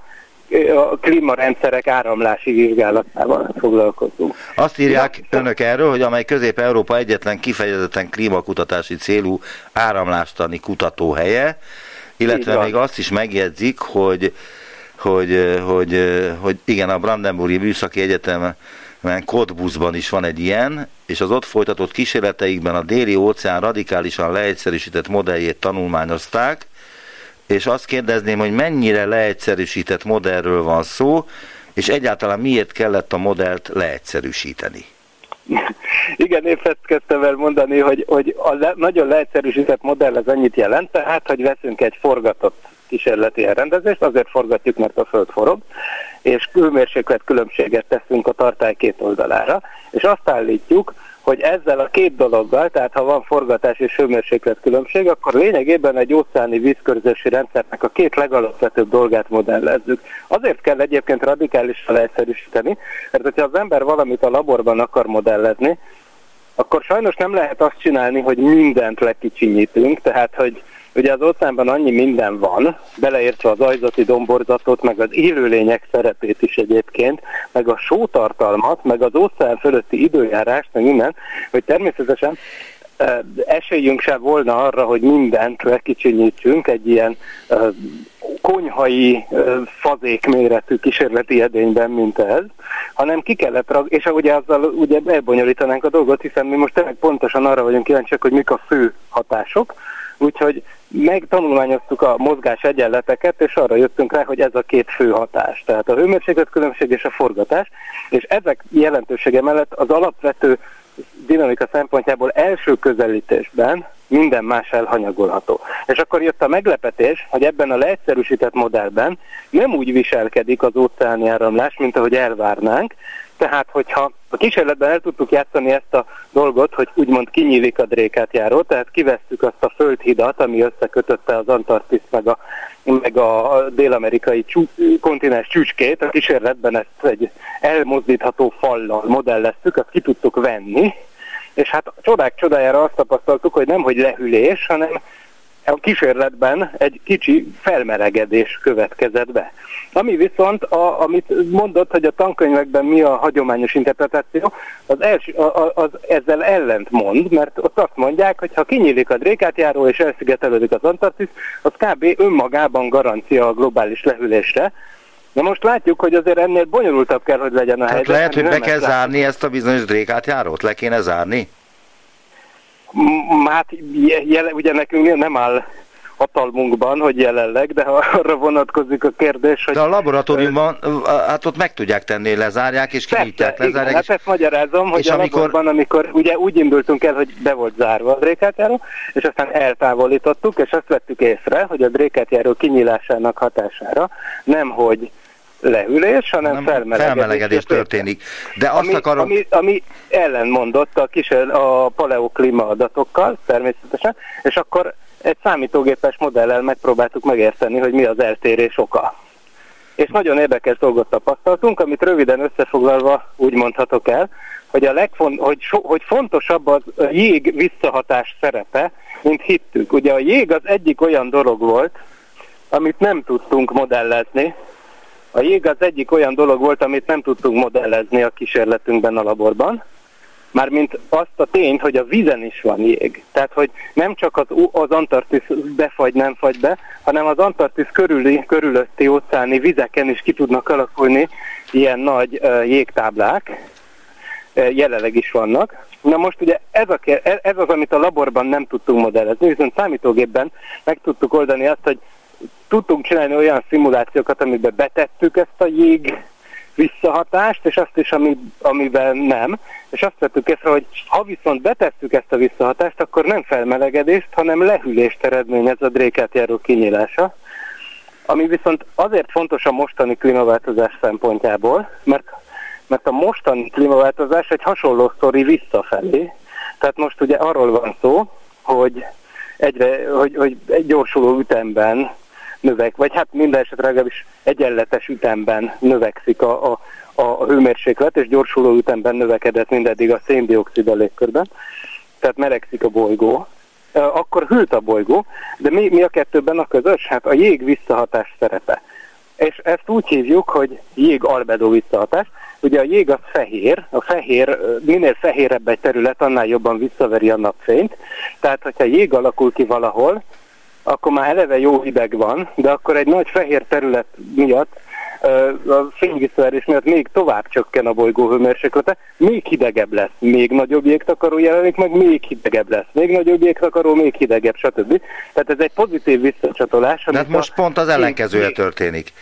a klímarendszerek áramlási vizsgálatával foglalkozunk. Azt írják ja. önök erről, hogy amely Közép-Európa egyetlen kifejezetten klímakutatási célú áramlástani kutatóhelye, illetve még azt is megjegyzik, hogy hogy, hogy, hogy igen, a Brandenburgi Műszaki Egyetem mert Kodbuszban is van egy ilyen, és az ott folytatott kísérleteikben a déli óceán radikálisan leegyszerűsített modelljét tanulmányozták, és azt kérdezném, hogy mennyire leegyszerűsített modellről van szó, és egyáltalán miért kellett a modellt leegyszerűsíteni? Igen, én kezdtem el mondani, hogy, hogy a le, nagyon leegyszerűsített modell az annyit jelent, tehát, hogy veszünk egy forgatott kísérleti elrendezést, azért forgatjuk, mert a Föld forog, és külmérséklet különbséget teszünk a tartály két oldalára, és azt állítjuk, hogy ezzel a két dologgal, tehát ha van forgatás és hőmérséklet különbség, akkor lényegében egy óceáni vízkörzési rendszernek a két legalapvetőbb dolgát modellezzük. Azért kell egyébként radikálisan leegyszerűsíteni, mert hogyha az ember valamit a laborban akar modellezni, akkor sajnos nem lehet azt csinálni, hogy mindent lekicsinyítünk, tehát hogy Ugye az óceánban annyi minden van, beleértve az ajzati domborzatot, meg az élőlények szerepét is egyébként, meg a sótartalmat, meg az óceán fölötti időjárást, meg minden, hogy természetesen esélyünk sem volna arra, hogy mindent lekicsinyítsünk egy ilyen konyhai fazék méretű kísérleti edényben, mint ez, hanem ki kellett rag, és ugye azzal ugye elbonyolítanánk a dolgot, hiszen mi most tényleg pontosan arra vagyunk kíváncsiak, hogy mik a fő hatások, Úgyhogy megtanulmányoztuk a mozgás egyenleteket, és arra jöttünk rá, hogy ez a két fő hatás. Tehát a hőmérséklet különbség és a forgatás, és ezek jelentősége mellett az alapvető dinamika szempontjából első közelítésben minden más elhanyagolható. És akkor jött a meglepetés, hogy ebben a leegyszerűsített modellben nem úgy viselkedik az óceáni áramlás, mint ahogy elvárnánk, tehát, hogyha a kísérletben el tudtuk játszani ezt a dolgot, hogy úgymond kinyílik a drékátjáró, tehát kivesszük azt a földhidat, ami összekötötte az Antarktisz meg a, meg a dél-amerikai csú, kontinens csücskét, a kísérletben ezt egy elmozdítható fallal modelleztük, azt ki tudtuk venni, és hát csodák csodájára azt tapasztaltuk, hogy nem hogy lehűlés, hanem a kísérletben egy kicsi felmelegedés következett be. Ami viszont, a, amit mondott, hogy a tankönyvekben mi a hagyományos interpretáció, az, els, az, az ezzel ellent mond, mert ott azt mondják, hogy ha kinyílik a drékátjáró és elszigetelődik az Antarktisz, az kb. önmagában garancia a globális lehűlésre, Na most látjuk, hogy azért ennél bonyolultabb kell, hogy legyen a Tehát helyzet. lehet, hogy be kell látjuk. zárni ezt a bizonyos drékátjárót? Le kéne zárni? Hát je- jele, ugye nekünk nem áll hatalmunkban, hogy jelenleg, de ha arra vonatkozik a kérdés, hogy... De a laboratóriumban, hát ott meg tudják tenni, lezárják, és kinyitják, Persze, igen, lezárják. hát és- ezt magyarázom, hogy és a amikor- laborban, amikor ugye úgy indultunk el, hogy be volt zárva a drékátjáró, és aztán eltávolítottuk, és azt vettük észre, hogy a drékátjáró kinyílásának hatására nem hogy lehűlés, hanem nem, felmelegedés, felmelegedés történik. De azt ami, akarom, ami, ami ellenmondott a, kísér, a paleoklíma adatokkal, természetesen, és akkor egy számítógépes modellel megpróbáltuk megérteni, hogy mi az eltérés oka. És nagyon érdekes dolgot tapasztaltunk, amit röviden összefoglalva úgy mondhatok el, hogy, a legfon- hogy, so- hogy fontosabb az jég visszahatás szerepe, mint hittük. Ugye a jég az egyik olyan dolog volt, amit nem tudtunk modellezni, a jég az egyik olyan dolog volt, amit nem tudtunk modellezni a kísérletünkben a laborban, mármint azt a tényt, hogy a vízen is van jég. Tehát, hogy nem csak az, az Antarktisz befagy, nem fagy be, hanem az Antarktisz körüli, körülötti óceáni vizeken is ki tudnak alakulni ilyen nagy uh, jégtáblák, uh, jelenleg is vannak. Na most ugye ez, a, e- ez az, amit a laborban nem tudtunk modellezni, viszont számítógépben meg tudtuk oldani azt, hogy tudtunk csinálni olyan szimulációkat, amiben betettük ezt a jég visszahatást, és azt is, ami, amiben nem. És azt vettük észre, hogy ha viszont betesszük ezt a visszahatást, akkor nem felmelegedést, hanem lehűlést eredményez a drékátjáró kinyílása. Ami viszont azért fontos a mostani klímaváltozás szempontjából, mert, mert a mostani klímaváltozás egy hasonló sztori visszafelé. Tehát most ugye arról van szó, hogy egyre, hogy, hogy egy gyorsuló ütemben növek, vagy hát minden esetre legalábbis egyenletes ütemben növekszik a, a, a hőmérséklet, és gyorsuló ütemben növekedett mindeddig a széndiokszid a légkörben, tehát melegszik a bolygó, akkor hűlt a bolygó, de mi, mi a kettőben a közös? Hát a jég visszahatás szerepe. És ezt úgy hívjuk, hogy jég albedó visszahatás. Ugye a jég az fehér, a fehér, minél fehérebb egy terület, annál jobban visszaveri a napfényt. Tehát, hogyha jég alakul ki valahol, akkor már eleve jó hideg van, de akkor egy nagy fehér terület miatt, a fényvisszaverés miatt még tovább csökken a bolygó hőmérséklete, még hidegebb lesz, még nagyobb jégtakaró jelenik meg, még hidegebb lesz, még nagyobb jégtakaró, még hidegebb, stb. Tehát ez egy pozitív visszacsatolás. de hát most a- pont az ellenkezője történik.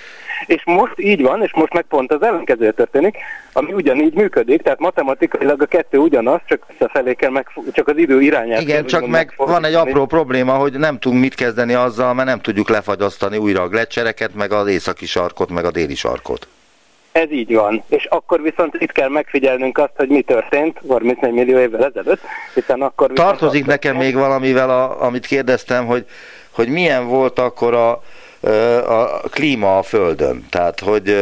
És most így van, és most meg pont az ellenkező történik, ami ugyanígy működik, tehát matematikailag a kettő ugyanaz, csak visszafelé kell meg, csak az idő irányát. Igen, kell csak meg van egy apró probléma, hogy nem tudunk mit kezdeni azzal, mert nem tudjuk lefagyasztani újra a glecsereket, meg az északi sarkot, meg a déli sarkot. Ez így van. És akkor viszont itt kell megfigyelnünk azt, hogy mi történt 34 millió évvel ezelőtt, hiszen akkor... Tartozik nekem történt- még valamivel, a, amit kérdeztem, hogy, hogy milyen volt akkor a, a klíma a Földön. Tehát, hogy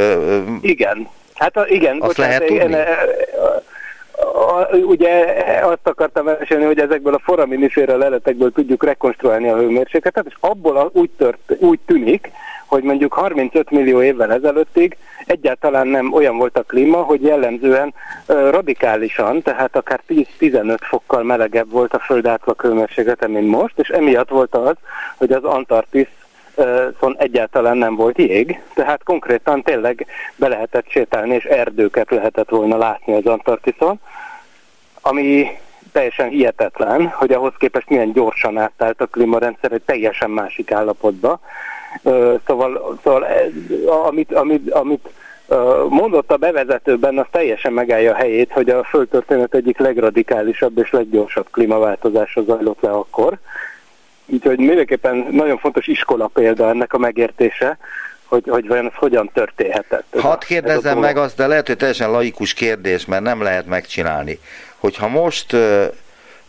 Igen. Hát a, igen. Azt lehet tudni? a, a, ugye azt akartam mesélni, hogy ezekből a foraminiféra leletekből tudjuk rekonstruálni a hőmérsékletet, és abból a, úgy, tört, úgy tűnik, hogy mondjuk 35 millió évvel ezelőttig egyáltalán nem olyan volt a klíma, hogy jellemzően ö, radikálisan, tehát akár 10-15 fokkal melegebb volt a föld átlag hőmérséklete, mint most, és emiatt volt az, hogy az Antarktisz szóval egyáltalán nem volt jég, tehát konkrétan tényleg be lehetett sétálni, és erdőket lehetett volna látni az Antarktiszon, ami teljesen hihetetlen, hogy ahhoz képest milyen gyorsan átállt a klímarendszer egy teljesen másik állapotba. Szóval, szóval amit, amit, amit mondott a bevezetőben, az teljesen megállja a helyét, hogy a földtörténet egyik legradikálisabb és leggyorsabb klímaváltozása zajlott le akkor. Úgyhogy mindenképpen nagyon fontos iskola példa ennek a megértése, hogy, hogy vajon ez hogyan történhetett. Hadd kérdezzem meg azt, de lehet, hogy teljesen laikus kérdés, mert nem lehet megcsinálni. Hogyha most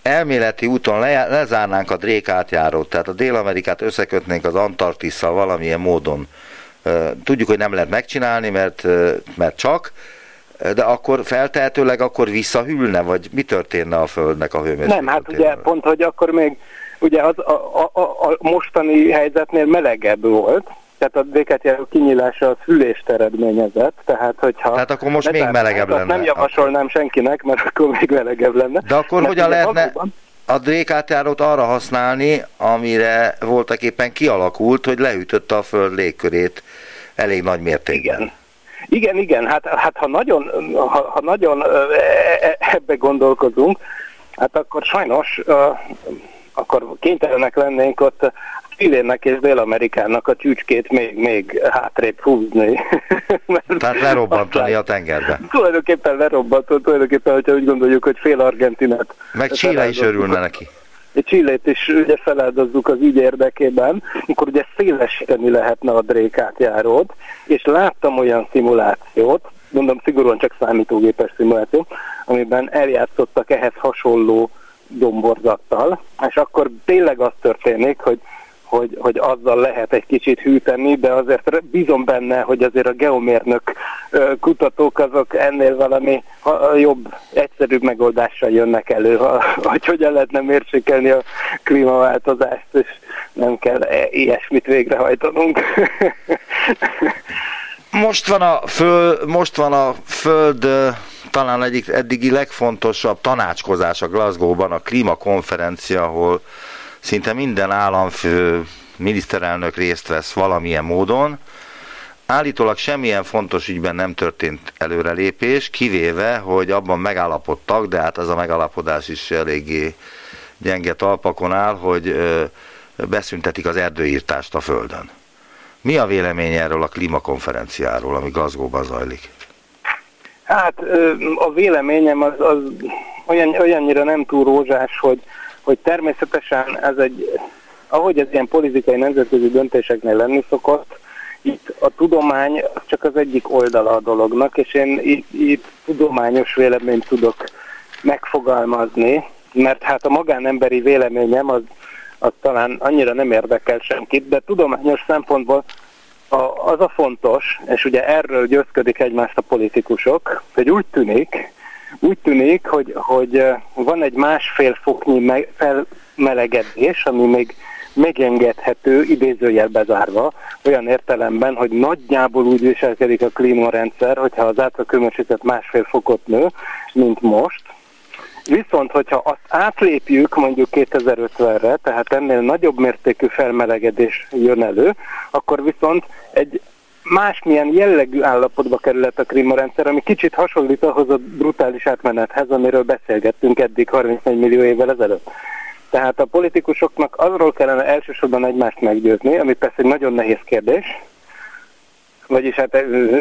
elméleti úton le, lezárnánk a Drék átjárót, tehát a Dél-Amerikát összekötnénk az Antarktisszal valamilyen módon, tudjuk, hogy nem lehet megcsinálni, mert, mert csak, de akkor feltehetőleg akkor visszahűlne, vagy mi történne a Földnek a hőmérsékletével? Nem, hát ugye pont, hogy akkor még ugye az a, a, a mostani helyzetnél melegebb volt, tehát a békátjáró kinyílása az hűlést eredményezett, tehát hogyha... Tehát akkor most még melegebb lenne. Nem javasolnám senkinek, mert akkor még melegebb lenne. De akkor mert hogyan lehetne valóban... a békátjárót arra használni, amire voltak éppen kialakult, hogy leütötte a föld légkörét elég nagy mértékben? Igen. Igen, igen, hát, hát ha nagyon, ha, ha nagyon e, e, ebbe gondolkozunk, hát akkor sajnos akkor kénytelenek lennénk ott Chilének és Dél-Amerikának a csücskét még, még hátrébb húzni. Tehát lerobbantani a tengerbe. Tulajdonképpen lerobbantani, tulajdonképpen, hogyha úgy gondoljuk, hogy fél Argentinát. Meg Chile is örülne neki. Csillét is ugye feláldozzuk az ügy érdekében, akkor ugye szélesíteni lehetne a drékátjárót, és láttam olyan szimulációt, mondom szigorúan csak számítógépes szimuláció, amiben eljátszottak ehhez hasonló domborzattal, és akkor tényleg az történik, hogy hogy, hogy azzal lehet egy kicsit hűteni, de azért bízom benne, hogy azért a geomérnök kutatók azok ennél valami jobb, egyszerűbb megoldással jönnek elő, hogy hogyan lehetne mérsékelni a klímaváltozást, és nem kell e, ilyesmit végrehajtanunk. Most van a, föl, most van a Föld talán egyik eddigi legfontosabb tanácskozás a Glasgow-ban, a klímakonferencia, ahol szinte minden államfő, miniszterelnök részt vesz valamilyen módon. Állítólag semmilyen fontos ügyben nem történt előrelépés, kivéve, hogy abban megállapodtak, de hát az a megállapodás is eléggé gyenge talpakon áll, hogy beszüntetik az erdőírtást a Földön. Mi a vélemény erről a klímakonferenciáról, ami Glasgow-ban zajlik? Hát a véleményem az, az olyan, olyannyira nem túl rózsás, hogy hogy természetesen ez egy, ahogy ez ilyen politikai nemzetközi döntéseknél lenni szokott, itt a tudomány csak az egyik oldala a dolognak, és én itt, itt tudományos véleményt tudok megfogalmazni, mert hát a magánemberi véleményem az, az talán annyira nem érdekel senkit, de tudományos szempontból a, az a fontos, és ugye erről győzködik egymást a politikusok, hogy úgy tűnik, úgy tűnik, hogy, hogy van egy másfél foknyi felmelegedés, ami még megengedhető, idézőjel bezárva, olyan értelemben, hogy nagyjából úgy viselkedik a klímarendszer, hogyha az átlaghőmérséklet másfél fokot nő, mint most. Viszont, hogyha azt átlépjük mondjuk 2050-re, tehát ennél nagyobb mértékű felmelegedés jön elő, akkor viszont egy másmilyen jellegű állapotba kerülhet a klímarendszer, ami kicsit hasonlít ahhoz a brutális átmenethez, amiről beszélgettünk eddig 34 millió évvel ezelőtt. Tehát a politikusoknak arról kellene elsősorban egymást meggyőzni, ami persze egy nagyon nehéz kérdés, vagyis hát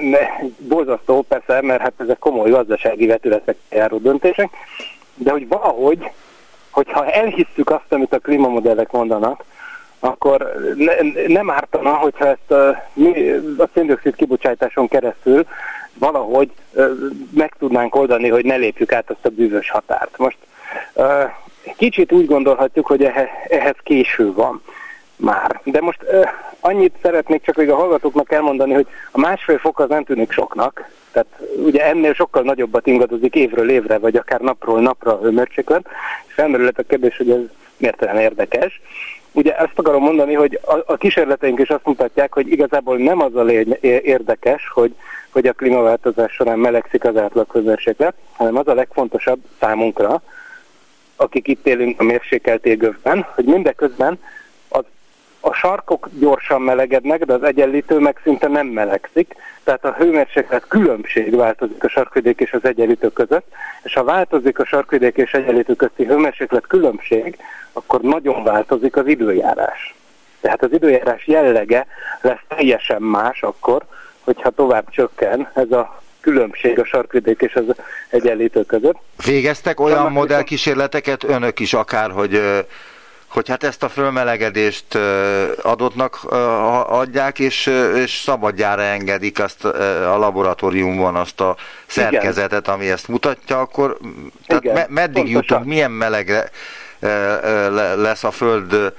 ne, borzasztó persze, mert hát ezek komoly gazdasági vetületek járó döntések, de hogy valahogy, hogyha elhisszük azt, amit a klímamodellek mondanak, akkor ne, nem ártana, hogyha ezt a, a széndiokszid kibocsátáson keresztül valahogy meg tudnánk oldani, hogy ne lépjük át azt a bűvös határt. Most kicsit úgy gondolhatjuk, hogy ehhez késő van már. De most annyit szeretnék csak még a hallgatóknak elmondani, hogy a másfél fok az nem tűnik soknak, tehát ugye ennél sokkal nagyobbat ingadozik évről évre, vagy akár napról napra a hőmérséklet, és felmerülhet a kérdés, hogy ez miért olyan érdekes. Ugye ezt akarom mondani, hogy a, a kísérleteink is azt mutatják, hogy igazából nem az a lény, érdekes, hogy, hogy a klímaváltozás során melegszik az átlaghőmérséklet, hanem az a legfontosabb számunkra, akik itt élünk a mérsékelt égövben, hogy mindeközben a sarkok gyorsan melegednek, de az egyenlítő meg szinte nem melegszik, tehát a hőmérséklet különbség változik a sarkvidék és az egyenlítő között, és ha változik a sarkvidék és egyenlítő közti hőmérséklet különbség, akkor nagyon változik az időjárás. Tehát az időjárás jellege lesz teljesen más akkor, hogyha tovább csökken ez a különbség a sarkvidék és az egyenlítő között. Végeztek olyan modellkísérleteket önök is akár, hogy hogy hát ezt a fölmelegedést adottnak adják, és, és szabadjára engedik azt a laboratóriumban azt a szerkezetet, ami ezt mutatja, akkor tehát Igen, me- meddig pontosan. jutunk, milyen melegre lesz a Föld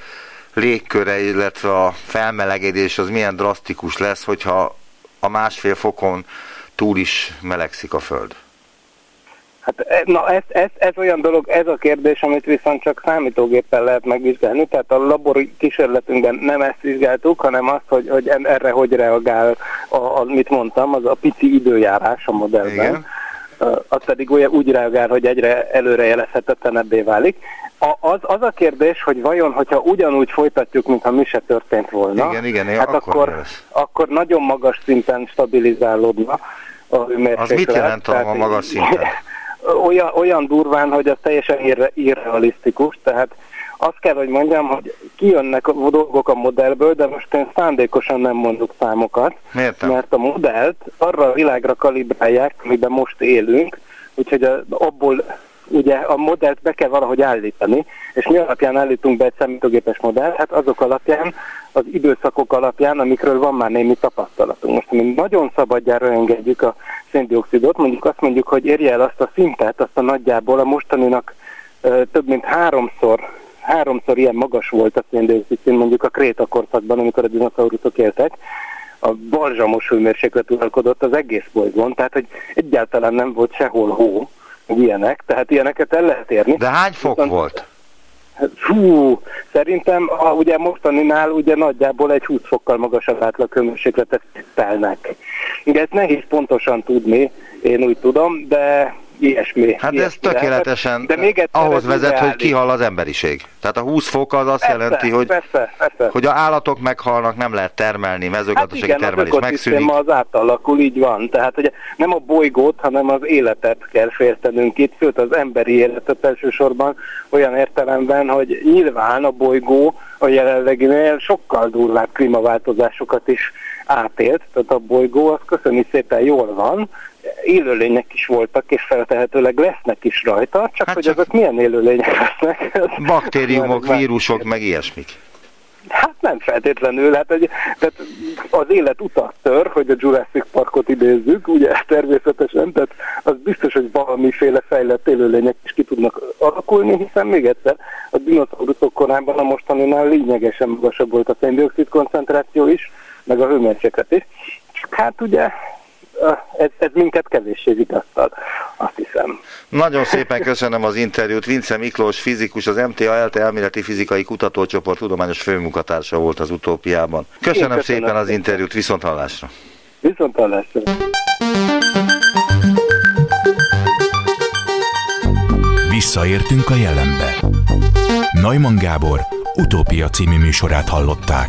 légköre, illetve a felmelegedés az milyen drasztikus lesz, hogyha a másfél fokon túl is melegszik a Föld? Hát e, na ez, ez, ez olyan dolog, ez a kérdés, amit viszont csak számítógéppel lehet megvizsgálni, tehát a labori kísérletünkben nem ezt vizsgáltuk, hanem azt, hogy, hogy erre hogy reagál, a, a, mit mondtam, az a pici időjárás a modellben. Igen. Az pedig úgy, úgy reagál, hogy egyre előrejelezhetetlenebbé válik. A, az, az a kérdés, hogy vajon, hogyha ugyanúgy folytatjuk, mintha mi se történt volna, igen, igen, hát akkor, akkor, akkor nagyon magas szinten stabilizálódna a hőmérséklet. Az mit jelent a magas szinten? Olyan, olyan durván, hogy az teljesen irre, irrealisztikus, tehát azt kell, hogy mondjam, hogy kijönnek a dolgok a modellből, de most én szándékosan nem mondok számokat, Miért mert a modellt arra a világra kalibrálják, amiben most élünk, úgyhogy abból ugye a modellt be kell valahogy állítani, és mi alapján állítunk be egy számítógépes modell? Hát azok alapján, az időszakok alapján, amikről van már némi tapasztalatunk. Most mi nagyon szabadjára engedjük a széndiokszidot, mondjuk azt mondjuk, hogy érje el azt a szintet, azt a nagyjából a mostaninak ö, több mint háromszor háromszor ilyen magas volt a széndiokszid szint, mondjuk a Kréta korszakban, amikor a dinoszauruszok éltek, a balzsamos hőmérséklet uralkodott az egész bolygón, tehát hogy egyáltalán nem volt sehol hó, ilyenek, tehát ilyeneket el lehet érni. De hány fok Viszont, volt? Fú, szerintem a, ugye mostaninál ugye nagyjából egy 20 fokkal magasabb átlag hőmérsékletet telnek. Igen, ezt nehéz pontosan tudni, én úgy tudom, de ilyesmi. Hát ilyesmi ez tökéletesen de még ahhoz vezet, hogy kihal az emberiség. Tehát a 20 fok az azt persze, jelenti, hogy, persze, persze. hogy a állatok meghalnak, nem lehet termelni, mezőgazdasági hát igen, termelés az megszűnik. az átalakul, így van. Tehát ugye nem a bolygót, hanem az életet kell féltenünk itt, sőt az emberi életet elsősorban olyan értelemben, hogy nyilván a bolygó a jelenleginél sokkal durvább klímaváltozásokat is átélt, tehát a bolygó az köszöni szépen jól van, élőlények is voltak, és feltehetőleg lesznek is rajta, csak hát hogy csak azok milyen élőlények lesznek. Baktériumok, vírusok, meg ilyesmik. Hát nem feltétlenül, hát egy, tehát az élet utat tör, hogy a Jurassic Parkot idézzük, ugye természetesen, tehát az biztos, hogy valamiféle fejlett élőlények is ki tudnak alakulni, hiszen még egyszer a dinoszauruszok korában a mostaninál lényegesen magasabb volt a széndiokszid koncentráció is, meg a hőmérséklet is. Csak hát ugye ez, ez minket kevéssé vigasztal, azt hiszem. Nagyon szépen köszönöm az interjút. Vince Miklós fizikus, az MTA ELTE elméleti fizikai kutatócsoport tudományos főmunkatársa volt az utópiában. Köszönöm, köszönöm szépen az interjút, viszont hallásra. Viszont hallásra. Visszaértünk a jelenbe. Neumann Gábor utópia című műsorát hallották.